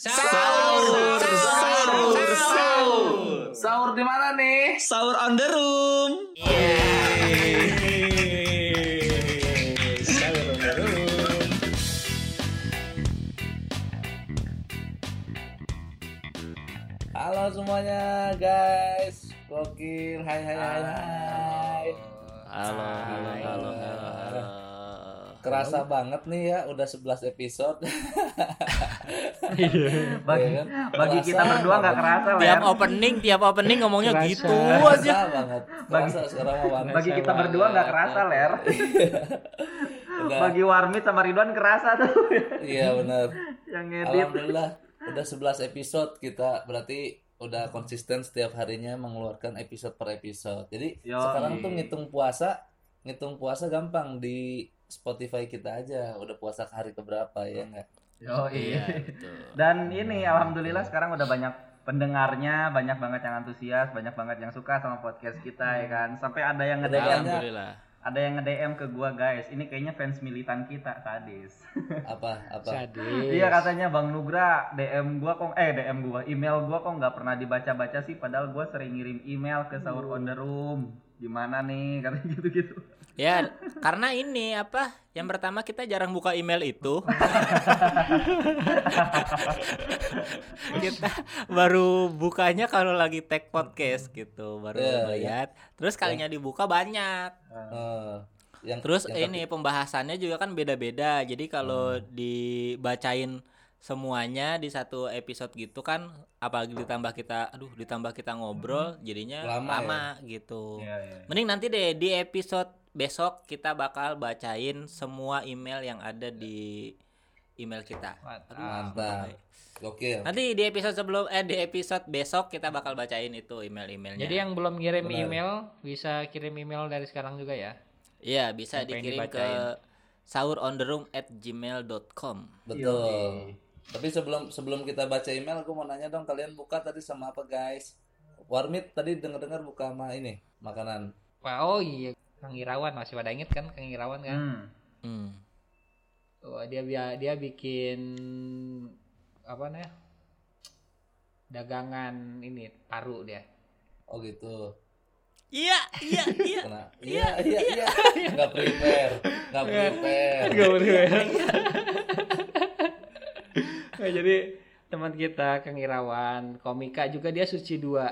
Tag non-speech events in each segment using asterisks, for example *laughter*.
Sahur, sahur, sahur. Sahur di mana nih? Sahur on the room. Yeay. Sahur on the room. Halo semuanya guys. Gokil. Hai hai hai hai. Halo, halo, halo, halo. Kerasa banget nih ya udah 11 episode. bagi *laughs* Iya kan? bagi Kerasa kita berdua nggak kerasa lah tiap opening tiap opening ngomongnya Kerasa. gitu Kerasa aja banget. Sekarang banget. bagi kita berdua nggak kerasa ler *laughs* Udah. bagi Warmit sama Ridwan kerasa tuh Iya benar. yang ngedit Alhamdulillah udah 11 episode kita berarti udah konsisten setiap harinya mengeluarkan episode per episode. Jadi Yoi. sekarang tuh ngitung puasa, ngitung puasa gampang di Spotify kita aja. Udah puasa ke hari keberapa ya enggak? Yo, iya iya. *laughs* betul dan ini alhamdulillah sekarang udah banyak pendengarnya banyak banget yang antusias banyak banget yang suka sama podcast kita ya kan sampai ada yang nge Udah DM banyak. alhamdulillah ada yang nge DM ke gua guys ini kayaknya fans militan kita sadis *laughs* Apa apa? Sadis. Iya katanya Bang Nugra DM gua kok eh DM gua email gua kok nggak pernah dibaca-baca sih padahal gua sering ngirim email ke sahur on the room gimana nih katanya gitu-gitu ya karena ini apa yang pertama kita jarang buka email itu. *laughs* Kita baru bukanya kalau lagi tag podcast gitu baru Iya, melihat terus kalinya dibuka banyak. Eh, yang Terus yang ini pembahasannya juga kan beda-beda. Jadi kalau Hmm. dibacain semuanya di satu episode gitu kan apalagi ditambah kita aduh ditambah kita ngobrol jadinya Lama lama, gitu. Iya, iya. Mending nanti deh di episode besok kita bakal bacain semua email yang ada di email kita. Aduh, Mantap. sampai. Gokil. Nanti di episode sebelum eh di episode besok kita bakal bacain itu email-emailnya. Jadi yang belum ngirim Benar. email bisa kirim email dari sekarang juga ya. Iya, bisa yang dikirim ke dibacain? sahurondtheroom at gmail.com Betul. Tapi sebelum sebelum kita baca email, aku mau nanya dong kalian buka tadi sama apa guys? Warmit tadi dengar-dengar buka sama ini makanan. Wah, oh iya, Kang Irawan masih pada inget kan Kang Irawan kan? Hmm. Hmm. Wah, dia dia dia bikin apa namanya? Dagangan ini paru dia. Oh gitu. Iya, iya, iya. Kena. Iya iya iya. Enggak prepare. Enggak prepare. *laughs* Nah, jadi teman kita Kang Irawan, komika juga dia suci dua.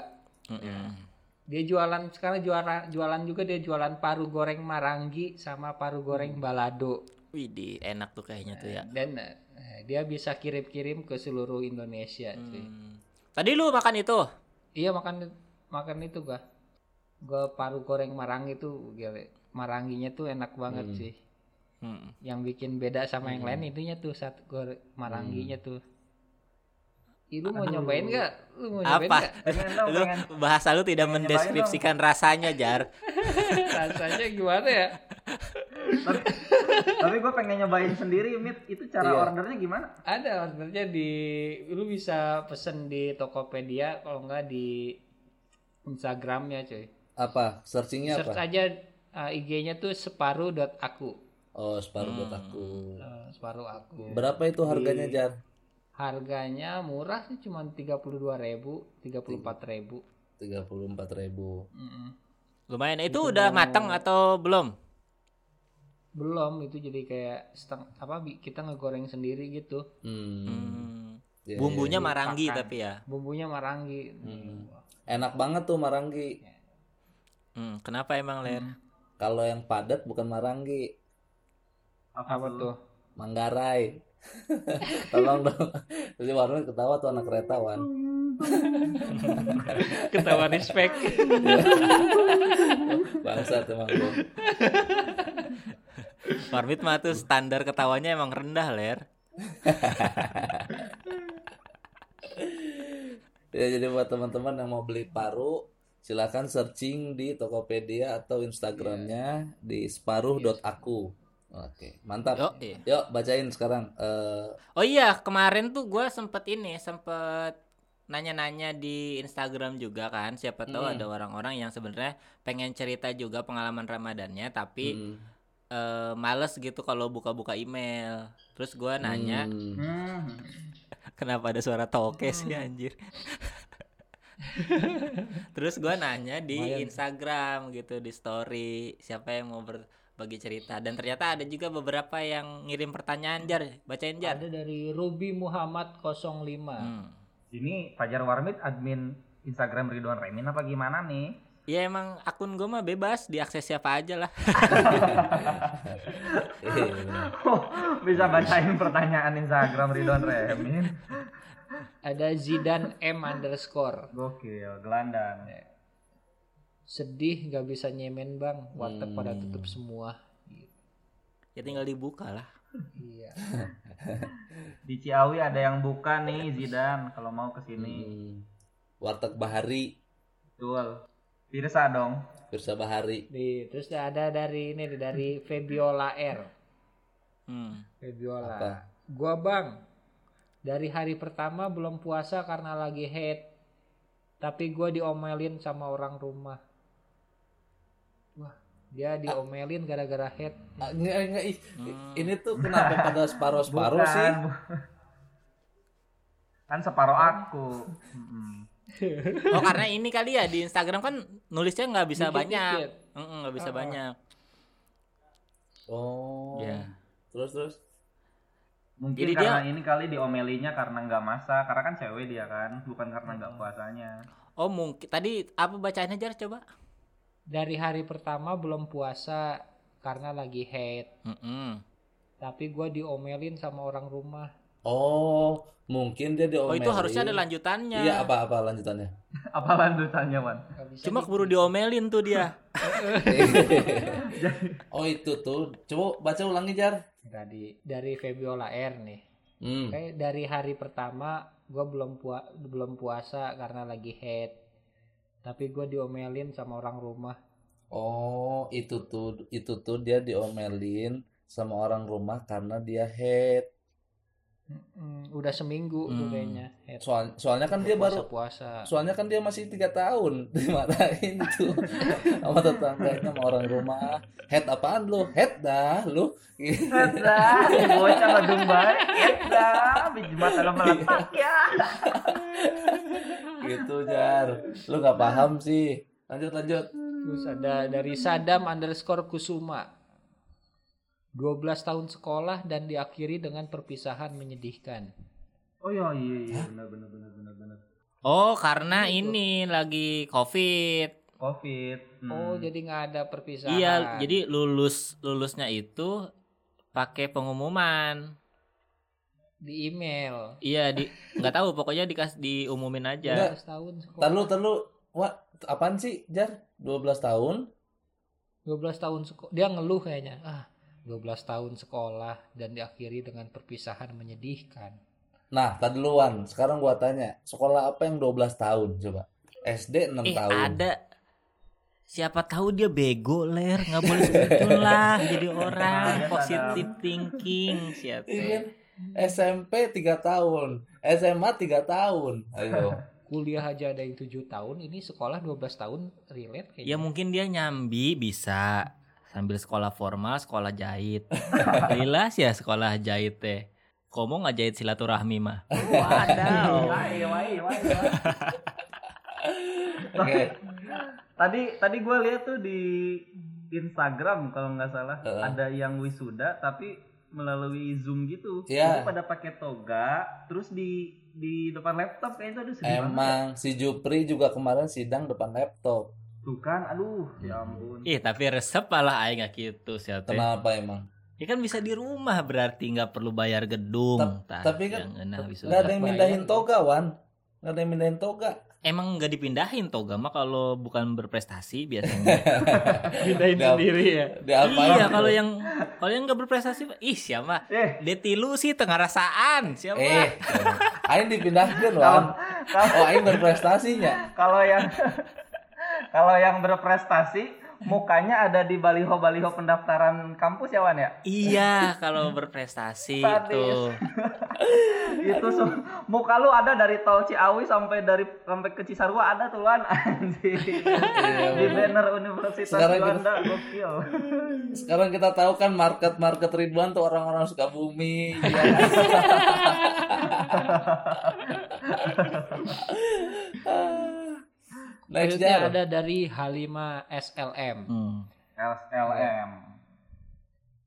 Mm-mm. Dia jualan sekarang jualan jualan juga dia jualan paru goreng marangi sama paru goreng balado. Widih, enak tuh kayaknya tuh ya. Dan eh, dia bisa kirim-kirim ke seluruh Indonesia. cuy. Hmm. Tadi lu makan itu? Iya makan makan itu gua. Gua paru goreng marangi tuh gila. Maranginya tuh enak banget Hmm. sih. Hmm. Yang bikin beda sama yang lain itunya tuh satu goreng maranginya tuh. Ih, lu mau nyobain gak? Lu mau nyobain Apa? gak? pengen Lu pengen bahasa lu tidak pengen mendeskripsikan rasanya, Jar. *laughs* Rasanya gimana ya? tapi, tapi gue pengen nyobain sendiri mit itu cara Iya. ordernya gimana Ada sebenarnya di lu bisa pesen di Tokopedia kalau enggak di Instagramnya cuy. Apa? Searchingnya Search apa? aja uh, IG-nya tuh separuh.aku. Oh, separuh buat Hmm. aku. Uh, separuh aku. Berapa itu harganya, Jar? Harganya murah sih cuma 32.000, 34.000. 34.000. Mm-mm. Lumayan. Itu udah matang atau belum? Belum itu jadi kayak seteng apa kita ngegoreng sendiri gitu. Hmm. Hmm. Iya, Bumbunya iya, iya. marangi Makan. tapi ya. Bumbunya marangi. Hmm. Enak banget tuh marangi. Hmm. Kenapa emang, Ler? Kalau yang padat bukan marangi, Apa tuh? Manggarai. Tolong dong. Jadi Warman ketawa tuh anak keretawan. Ketawa respect. Bangsa emang gua. Marmit mah tuh standar ketawanya emang rendah, Ler. Ya jadi buat teman-teman yang mau beli paru silakan searching di Tokopedia atau Instagramnya di separuh.aku. Oke, mantap. Yo, iya. Yuk bacain sekarang. Eh, Oh iya, kemarin tuh gua sempet ini, sempet nanya-nanya di Instagram juga kan. Siapa tahu Hmm. ada orang-orang yang sebenarnya pengen cerita juga pengalaman Ramadannya, tapi hmm, eh, males gitu kalau buka-buka email. Terus gua nanya, hmm. *laughs* Kenapa ada suara toke sih anjir? *laughs* Terus gua nanya di. Instagram gitu di story siapa yang mau berbagi cerita dan ternyata ada juga beberapa yang ngirim pertanyaan jar bacain jar. Ada dari Ruby Muhammad 05. Hmm. Ini Fajar Warmit admin Instagram Ridwan Remin apa gimana nih? Ya emang akun gue mah bebas diakses siapa aja lah. *laughs* Bisa bacain pertanyaan Instagram Ridwan Remin. Ada Zidan M underscore. Gokil, gelandang. Sedih nggak bisa nyemen bang. Warteg pada tutup semua. Ya tinggal dibuka lah. Iya. *laughs* Di Ciawi ada yang buka nih Zidan kalau mau ke sini. Hmm. Warteg Bahari, Betul. Pirsa dong. Pirsa Bahari. Di, terus ada dari ini dari Febiola R. Hmm. Febiola. Apa? Gua bang. Dari hari pertama belum puasa karena lagi head. Tapi gua diomelin sama orang rumah. Dia diomelin gara-gara head. Ah, Enggak, enggak, ih. Ini tuh kenapa pada separuh-separuh Bukan. sih? Kan separuh aku. Mm-mm. Oh karena ini kali ya di Instagram kan nulisnya nggak bisa Dikit-dikit. banyak. Nggak bisa Ah. banyak. Oh. Ya. Terus terus. Mungkin Jadi karena ini kali diomelinya karena nggak masak, karena kan cewek dia kan, bukan karena nggak Hmm. puasanya. Oh mungkin tadi apa bacaannya jar coba? Dari hari pertama belum puasa karena lagi head. Mm-mm. Tapi gua diomelin sama orang rumah. Oh, mungkin dia Oh diomelin. itu harusnya ada lanjutannya. Iya, apa-apa lanjutannya? Apa lanjutannya, *laughs* bisa Cuma di- keburu diomelin tuh dia. *laughs* oh, itu tuh. Coba baca ulangi, Jar. dari dari Febiola R nih. Hmm. Kayak dari hari pertama gua belum pua belum puasa karena lagi head. Tapi gua diomelin sama orang rumah. Oh, itu tuh itu tuh dia diomelin sama orang rumah karena dia head. Mm, udah seminggu tuh Hmm. kayaknya head. Soal, soalnya kan dia baru puasa. soalnya kan dia masih tiga tahun *laughs* dimarahin tuh sama tetangganya sama orang rumah head apaan lu head dah lu Dah, bocah ngedung baik, dah, biji mata lo meletak ya. *laughs* gitu jar lu nggak paham sih lanjut lanjut Terus ada dari Sadam underscore Kusuma. 12 tahun sekolah dan diakhiri dengan perpisahan menyedihkan. Oh iya iya iya benar benar benar benar benar. Oh karena ini lagi covid. Covid. Hmm. Oh, jadi nggak ada perpisahan. Iya, jadi lulus lulusnya itu pakai pengumuman. di email. Iya di nggak tahu pokoknya dikas diumumin aja. 12 tahun sekolah. Tar lu, tar lu. Wah, apaan sih, Jar? 12 tahun? 12 tahun sekolah. Dia ngeluh kayaknya. Ah, 12 tahun sekolah dan diakhiri dengan perpisahan menyedihkan. Nah, tadi duluan. Sekarang gua tanya, sekolah apa yang 12 tahun coba? SD 6 Eh tahun. ada siapa tahu dia bego ler nggak boleh segitu lah *laughs* jadi orang Ada, positive thinking siapa Iya. SMP 3 tahun, SMA 3 tahun. Ayo. *laughs* Kuliah aja ada yang 7 tahun, ini sekolah 12 tahun relate kayaknya. ya mungkin dia nyambi bisa sambil sekolah formal sekolah jahit *laughs* jelas ya sekolah jahit teh Komo nggak jahit silaturahmi mah wadaw Wai, wai, wai, wai. Oke. Tadi tadi gue lihat tuh di Instagram kalau nggak salah Heeh. ada yang wisuda tapi melalui Zoom gitu. Iya. Jadi pada pakai toga terus di di depan laptop kayak itu aduh sedih banget. Emang si Jupri juga kemarin sidang depan laptop. Tuh kan aduh ya ampun. ih tapi resep malah aing nggak gitu siapa Kenapa emang? ya kan bisa di rumah berarti nggak perlu bayar gedung Ta- tapi kan yang enak wisuda. Gak ada yang bayar. mindahin toga, Wan. Gak ada yang mindahin toga. emang nggak dipindahin toga mah kalau bukan berprestasi biasanya *laughs* Pindahin sendiri ya. Diapain? iya kalau yang kalau yang nggak berprestasi ih siapa Eh, detilu sih tengah rasaan siapa Eh, *laughs* aing dipindahkan, Wan. Oh, aing berprestasinya. kalau yang kalau yang berprestasi mukanya ada di baliho-baliho pendaftaran kampus ya Wan ya? iya kalau berprestasi *laughs* itu *laughs* itu su- muka lu ada dari tol Ciawi sampai dari sampai ke Cisarua ada tuh Wan *laughs* anjing. di banner Universitas Sekarang kita- Juanda gokil. Sekarang kita tahu kan market-market Ridwan tuh orang-orang Sukabumi. ya. Jar. ada dari H5 SLM. Hmm. SLM.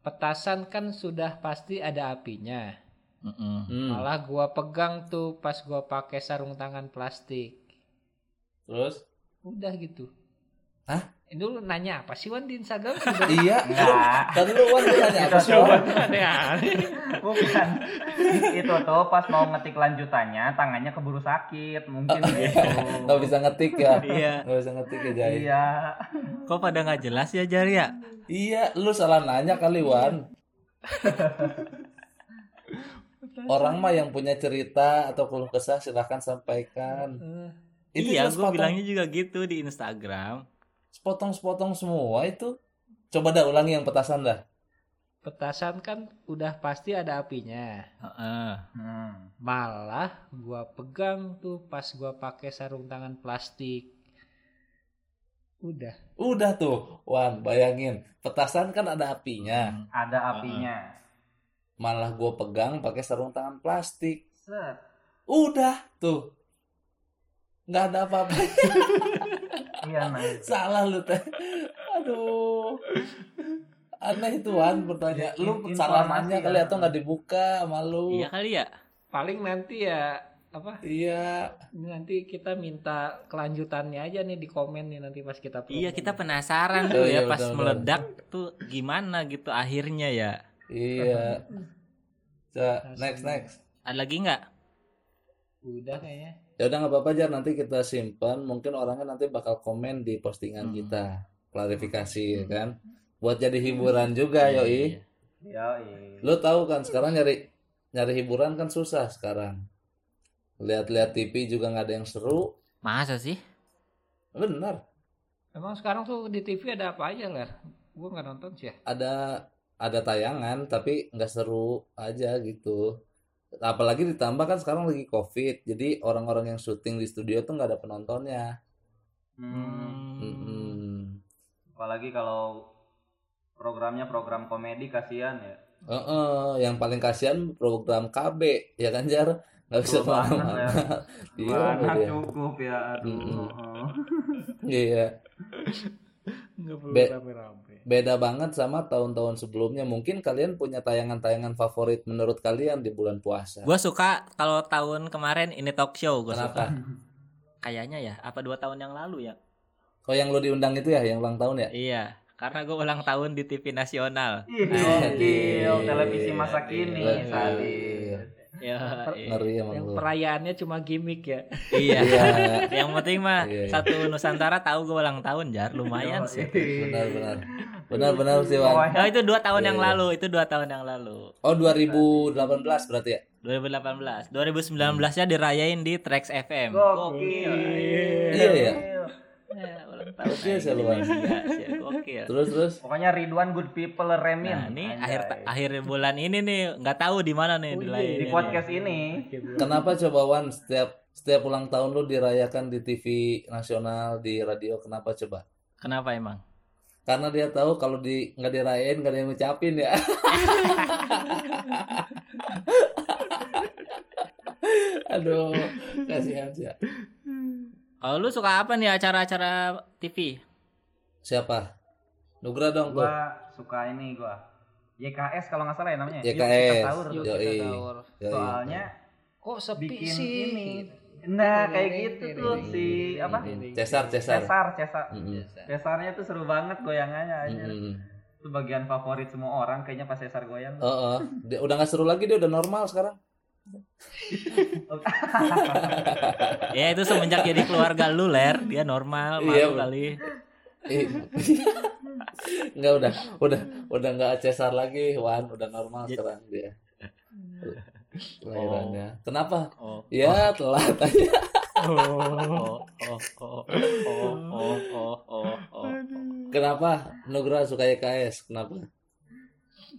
Petasan kan sudah pasti ada apinya. Mm-mm. Hmm. Malah gua pegang tuh pas gua pakai sarung tangan plastik. Terus? Udah gitu. Hah? Ini lu nanya apa sih Wan di Instagram? *laughs* Iya. Enggak. Kan lu Wan lu nanya apa sih? Wan? *laughs* Bukan. itu tuh pas mau ngetik lanjutannya tangannya keburu sakit mungkin gitu. Gak bisa ngetik ya? Iya. Gak bisa ngetik ya Jai? Iya. Kok pada nggak jelas ya Jar ya? Iya, lu salah nanya kali Wan. Orang mah yang punya cerita atau keluh kesah silahkan sampaikan. Itu iya, gue bilangnya juga gitu di Instagram. Sepotong-sepotong semua itu. Coba dah ulangi yang petasan dah. Petasan kan udah pasti ada apinya. Heeh. Hmm. Malah gua pegang tuh pas gua pakai sarung tangan plastik. Udah. Udah tuh, Wan, bayangin. Petasan kan ada apinya. Ada apinya. Malah gue pegang pakai sarung tangan plastik. Set. Udah tuh. Nggak ada apa-apa. *laughs* Iya. Salah lu teh. Aduh. Aneh itu Wan pertanyaan. Lu kan. kali atau nggak dibuka sama lu. Iya kali ya. Paling nanti ya apa? Iya. Nanti kita minta kelanjutannya aja nih di komen nih nanti pas kita Iya kita penasaran Oh, tuh iya, ya pas betul-betul. meledak tuh gimana gitu akhirnya ya. Iya. Coba, next next. Ada lagi nggak? Udah kayaknya. Ya udah nggak apa-apa aja nanti kita simpan. Mungkin orangnya nanti bakal komen di postingan Hmm. kita. Klarifikasi ya kan. Buat jadi hiburan juga yoi. Ya, Lu tahu kan sekarang nyari nyari hiburan kan susah sekarang. Lihat-lihat TV juga nggak ada yang seru. Masa sih? Bener. Emang sekarang tuh di TV ada apa aja ler? Gua nggak nonton sih ya. Ada ada tayangan tapi nggak seru aja gitu. Apalagi ditambah kan sekarang lagi COVID. Jadi orang-orang yang syuting di studio tuh nggak ada penontonnya. Hmm. Mm-mm. Apalagi kalau programnya program komedi kasihan ya. Heeh, yang paling kasihan program KB ya kan Jar nggak bisa ke mana-mana. *laughs* Iya, Mana iya. cukup ya aduh. Iya. *laughs* Nggak perlu rame-rame. Beda banget sama tahun-tahun sebelumnya. Mungkin kalian punya tayangan-tayangan favorit menurut kalian di bulan puasa. Gue suka kalau tahun kemarin ini talk show gue Kenapa? suka. Kayaknya ya, apa dua tahun yang lalu ya? Oh yang lo diundang itu ya, yang ulang tahun ya? Iya, karena gue ulang tahun di TV nasional. Iya. gokil televisi masa kini Iya. sadis. Ya, iya. Ngeri emang Yang lu. perayaannya cuma gimmick ya. iya. Iya, Yang penting mah Iya, iya. satu Nusantara tahu gue ulang tahun jar, lumayan sih. benar-benar. Benar-benar sih, Wan. Oh itu dua tahun Iya, yang iya. lalu, itu dua tahun yang lalu. Oh 2018 berarti ya? 2018, 2019 nya dirayain di Trax FM. Gokil. Iya ya. Ya, ulang tahun. Gokil. Iya. Terus terus. Pokoknya Ridwan good people remin. Nah, ini Anjay. akhir akhir bulan ini nih nggak tahu di mana nih iya, di podcast ini Kenapa coba Wan setiap setiap ulang tahun lu dirayakan di TV nasional di radio kenapa coba? Kenapa emang? Karena dia tahu kalau di nggak dirayain nggak ada yang ngucapin ya. *laughs* Aduh, kasihan sih. ya. Oh, lu suka apa nih acara-acara TV? Siapa? Nugra dong tuh. gua suka ini gua YKS kalau nggak salah ya namanya Yuk, YKS. kita sahur. Yuk Yoi. kita sahur. Soalnya Kok sepi bikin sih? ini nah kayak gitu tuh si apa? Cesar, Cesar. Cesar Cesar. Cesarnya tuh seru banget goyangannya aja itu bagian favorit semua orang kayaknya pas Cesar goyang. *laughs* Dia udah nggak seru lagi dia udah normal sekarang. *laughs* Ya itu semenjak jadi keluarga lu ler, dia normal, malu Iya, kali. *laughs* Nggak udah, udah, udah nggak Cesar lagi, Wan, udah normal sekarang dia. Lahirannya. Kenapa? Oh, Ya telat aja. oh, oh, oh, oh, oh, oh, oh, oh. Kenapa? Nugra suka YKS. Kenapa?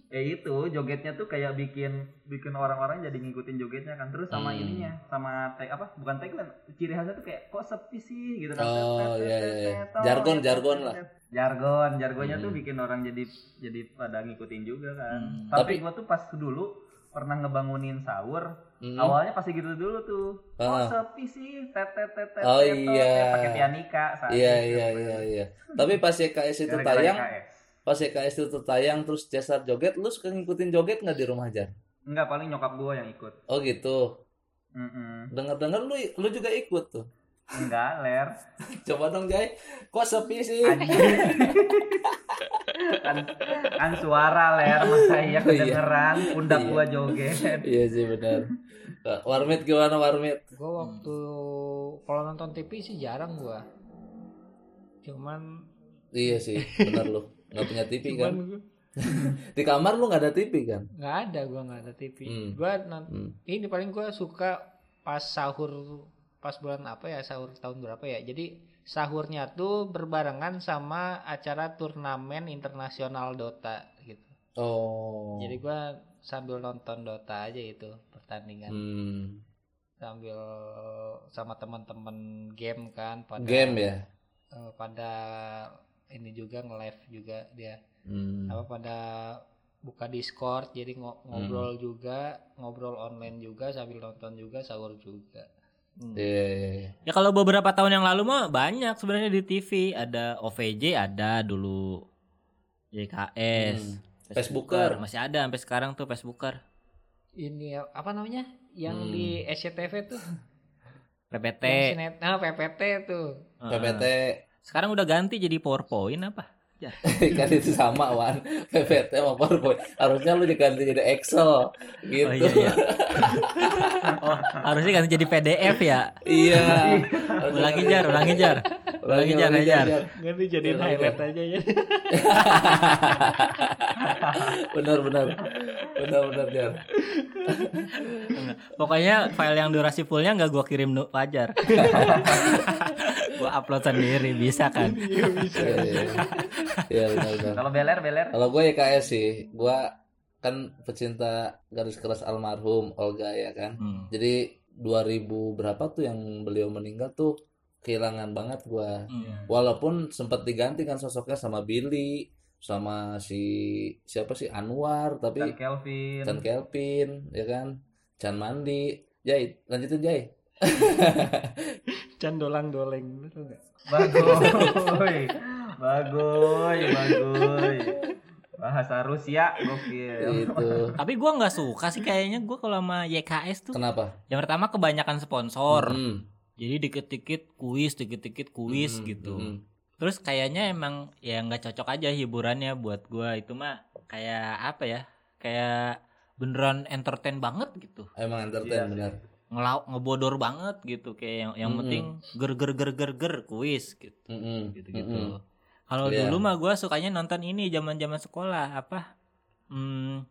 ya itu jogetnya tuh kayak bikin bikin orang-orang jadi ngikutin jogetnya kan terus sama Hmm. ininya sama tag apa bukan tagline ciri khasnya tuh kayak kok sepi sih gitu kan Oh, iya, iya, iya. Jargon, jargon lah. jargon jargonnya tuh Hmm. bikin orang jadi jadi pada ngikutin juga kan Hmm. tapi, Tapi- gua tuh pas dulu pernah ngebangunin sahur Hmm. Awalnya pasti gitu dulu tuh. Oh, Ah. sepi sih. Tet tet tet tet. Oh, tet, iya. Pakai pianika saat Iya itu. iya iya iya. Tapi pas YKS itu Gara-gara tayang, pas YKS itu tayang terus Cesar joget, lu suka ngikutin joget nggak di rumah Jar? Enggak, paling nyokap gua yang ikut. Oh gitu. Mm-mm. Dengar-dengar lu lu juga ikut tuh. Enggak, ler. *laughs* Coba dong Jai. Kok sepi sih? *laughs* Kan, kan suara ler masa iya Oh, iya. kedengeran pundak Iya. gua joget. iya sih benar. Warmit gimana Warmit? Gue waktu kalau nonton TV sih jarang gua. Cuman Iya sih, benar lu. Nggak punya TV kan? cuman gua Di kamar lu nggak ada TV kan? nggak ada gua nggak ada TV. Hmm. Gua Hmm. ini paling gua suka pas sahur pas bulan apa ya sahur tahun berapa ya. Jadi sahurnya tuh berbarengan sama acara turnamen internasional Dota gitu. Oh. Jadi gua sambil nonton Dota aja itu pertandingan Hmm. sambil sama teman-teman game kan pada Game ya. eh, pada ini juga nge-live juga dia Hmm. apa pada buka Discord jadi ngo- ngobrol juga ngobrol online juga sambil nonton juga sahur juga Iya, iya, iya. Ya kalau beberapa tahun yang lalu mah banyak sebenarnya di TV. Ada OVJ ada dulu. YKS. Hmm. Facebooker. Masih ada sampai sekarang tuh Facebooker. ini apa namanya yang Hmm. di SCTV tuh *laughs* PPT. sinet nah PPT tuh. PPT Sekarang udah ganti jadi PowerPoint apa? Ya. *laughs* kan itu sama Wan. *laughs* PPT sama PowerPoint. Harusnya lu diganti jadi Excel gitu. Oh iya iya. *laughs* oh, harusnya ganti jadi PDF ya. Iya. Ulangi jar, ulangi jar. Ulangi jar, ulangi, jar. ganti Iya, highlight iya. aja ya benar benar. Benar benar jar. Pokoknya file yang durasi fullnya nggak gua kirim nu Fajar. Gua upload sendiri bisa kan? *laughs* Iya iya. Iya benar benar. Kalau beler beler Kalau gue YKS sih, gue kan pecinta garis keras almarhum Olga ya kan. Hmm. Jadi 2000 berapa tuh yang beliau meninggal tuh kehilangan banget gua. Hmm. Walaupun sempat diganti kan sosoknya sama Billy, sama si siapa sih Anwar, dan tapi Kelvin. Chan Kelvin, ya kan? Chan Mandi. Jai, lanjutin Jai. *laughs* can dolang doleng betul nggak Bagoy. Bagoy, bagoy. Bahasa Rusia gokil. Itu. Tapi gua nggak suka sih kayaknya gua kalau sama YKS tuh. Kenapa? Yang pertama kebanyakan sponsor. Hmm, Jadi dikit-dikit kuis, dikit-dikit kuis hmm, gitu. hmm. Terus kayaknya emang ya nggak cocok aja hiburannya buat gua itu mah kayak apa ya? Kayak beneran entertain banget gitu. Emang entertain Iya sih. Ngelau ngebodor banget gitu kayak yang yang Mm-mm. penting ger ger ger ger ger kuis gitu. Mm-mm, Gitu-gitu. mm-mm. Kalau Iya. dulu mah gua sukanya nonton ini zaman-zaman sekolah apa? Hmm,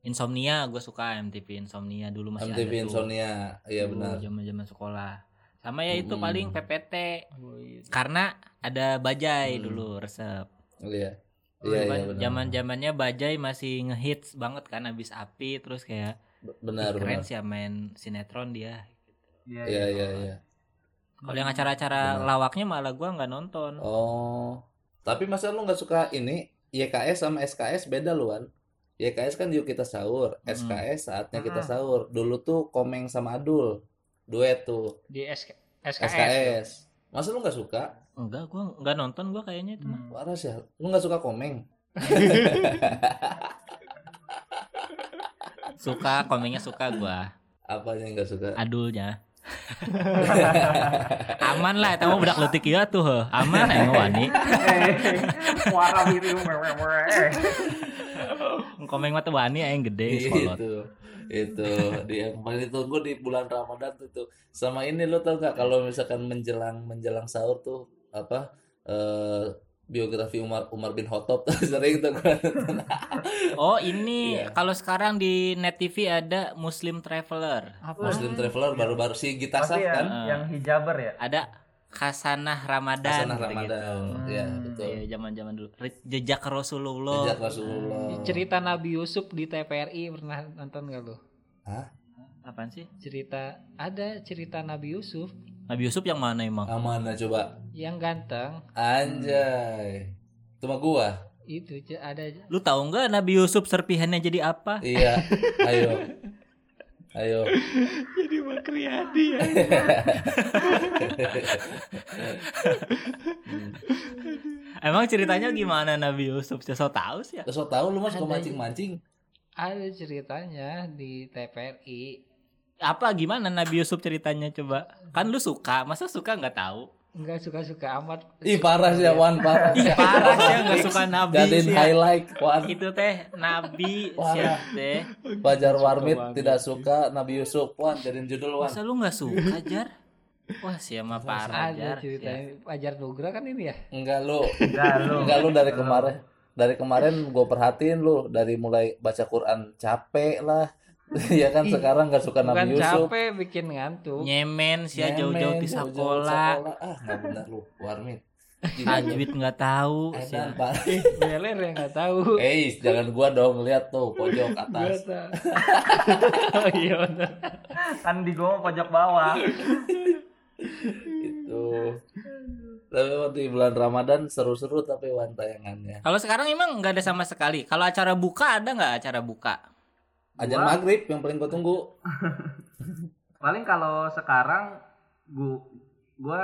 Insomnia gue suka MTV Insomnia dulu masih MTV ada tuh. Insomnia, iya benar. Zaman-zaman sekolah. Sama ya itu Mm-mm. paling PPT. Karena ada Bajai Hmm. dulu resep. Iya. Iya, iya benar. Zaman-zamannya Bajai masih ngehits banget kan abis api terus kayak Benar, "Ih, keren benar. sih ya main sinetron dia. Iya, Iya, iya, iya. Kalau yang acara-acara Benar. lawaknya malah gua nggak nonton. Oh. Tapi masa lu nggak suka ini? YKS sama SKS beda luan. YKS kan yuk kita sahur. SKS saatnya kita Mm. sahur. Dulu tuh Komeng sama Adul. Duet tuh. di SK, SKS, SKS. Masa lu nggak suka? Enggak, gua nggak nonton gua kayaknya itu mah. Hmm. Waras ya. Lu nggak suka Komeng? *laughs* Suka komengnya suka gua. Apanya yang nggak suka? Adulnya. *laughs* Aman lah, tamu budak letik ya tuh, aman aing wani. Suara gitu. Eh. Komeng mah tuh wani aing gede itu itu di yang paling ditunggu di bulan Ramadan tuh, tuh. sama ini lo tau gak kalau misalkan menjelang menjelang sahur tuh apa eh biografi Umar Umar bin Khattab *laughs* sering tuh. *laughs* Oh ini Iya. kalau sekarang di Net TV ada Muslim Traveler. apa Muslim Traveler baru-baru si Gita Saf ya, kan yang hijaber ya. Ada Hasanah Ramadan. Hasanah gitu-gitu. Ramadan ya Hmm, betul Iya zaman-zaman dulu. Jejak Rasulullah. Sejak Rasulullah cerita Nabi Yusuf di TVRI pernah nonton gak lu Apaan sih? cerita ada cerita Nabi Yusuf Nabi Yusuf yang mana emang? Amanah coba yang ganteng anjay cuma gua itu ada Lu tahu nggak Nabi Yusuf serpihannya jadi apa? iya *laughs* ayo Ayo. Jadi Makriyadi ya. *laughs* Emang ceritanya gimana Nabi Yusuf? Saya so tahu sih ya. So tahu lu suka Ada. mancing-mancing. Ada ceritanya di TPRI. Apa gimana Nabi Yusuf ceritanya coba? Kan lu suka, masa suka nggak tahu? Enggak suka-suka amat. Ih parah sih ya Wan, parah. Ih parah sih ya nggak suka Nabi Jadiin sih. highlight Wan. Itu teh Nabi siap teh. Fajar Warmit tidak suka Nabi Yusuf Wan jadiin judul Wan. Masa lu nggak suka Jar? Wah siapa parah Jar. ceritanya. Fajar Nugra kan ini ya. Enggak lu. Enggak lu. Enggak lu dari kemarin. Dari kemarin gue perhatiin lu dari mulai baca Quran capek lah. *laughs* ya kan Ih, sekarang nggak suka Bukan Nabi Yusuf. capek bikin ngantuk. Nyemen sih ya jauh-jauh di sekolah. Ah, nggak benar lu, Warmit. Tajwid nggak tahu. sih. Edan, Pak. *laughs* Beler yang nggak tahu. Eh, jangan gua dong lihat tuh pojok atas. *laughs* oh iya bener. Kan di gua pojok bawah. Itu. Tapi waktu di bulan Ramadan seru-seru tapi wan tayangannya. Kalau sekarang emang nggak ada sama sekali. Kalau acara buka ada nggak acara buka? Ajan Gua- maghrib yang paling gua tunggu. *laughs* Paling kalau sekarang gua gua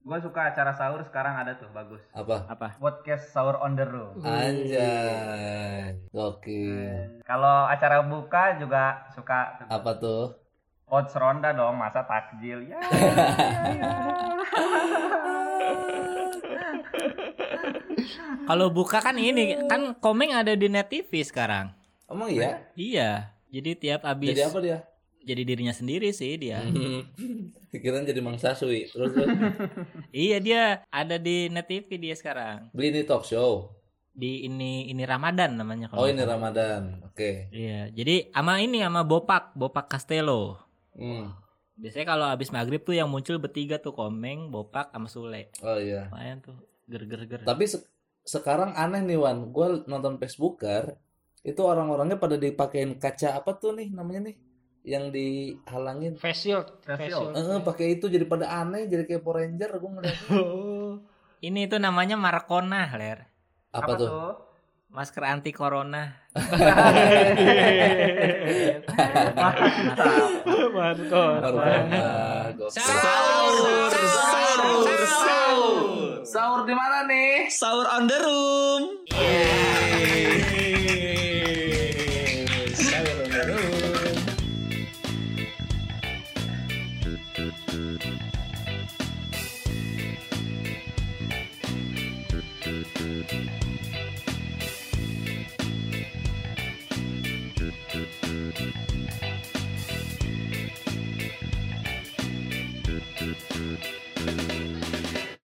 gua suka acara sahur sekarang ada tuh bagus. Apa? Apa? Podcast sahur on the road. Anjay. Oke. Kalau acara buka juga suka tuh. Apa tuh? Odds ronda dong, masa takjil ya. Kalau buka kan ini kan komeng ada di Net TV sekarang. Emang iya? Iya. Jadi tiap habis Jadi apa dia? jadi dirinya sendiri sih dia. *laughs* Pikiran jadi Mang Saswi. Terus terus. *laughs* iya dia ada di Net TV dia sekarang. beli ini talk show. Di ini ini Ramadan namanya Oh kalau. ini Ramadan. Oke. Iya. Jadi ama ini sama Bopak, Bopak Castello. Hmm. Biasanya kalau habis maghrib tuh yang muncul bertiga tuh Komeng, Bopak, sama Sule. Oh iya. Lumayan tuh ger-ger-ger. Tapi se- sekarang aneh nih Wan, gue nonton Facebooker itu orang-orangnya pada dipakein kaca apa tuh nih namanya nih yang dihalangin. Face shield. Face shield. Eh, pakai itu jadi pada aneh, jadi kayak Power Ranger gue ngeliat. *laughs* Ini tuh namanya Marcona, Ler. Apa, tuh? Masker anti corona. Marcona. Sahur, sahur, sahur. Sahur di mana nih? Sahur on the room. Sahur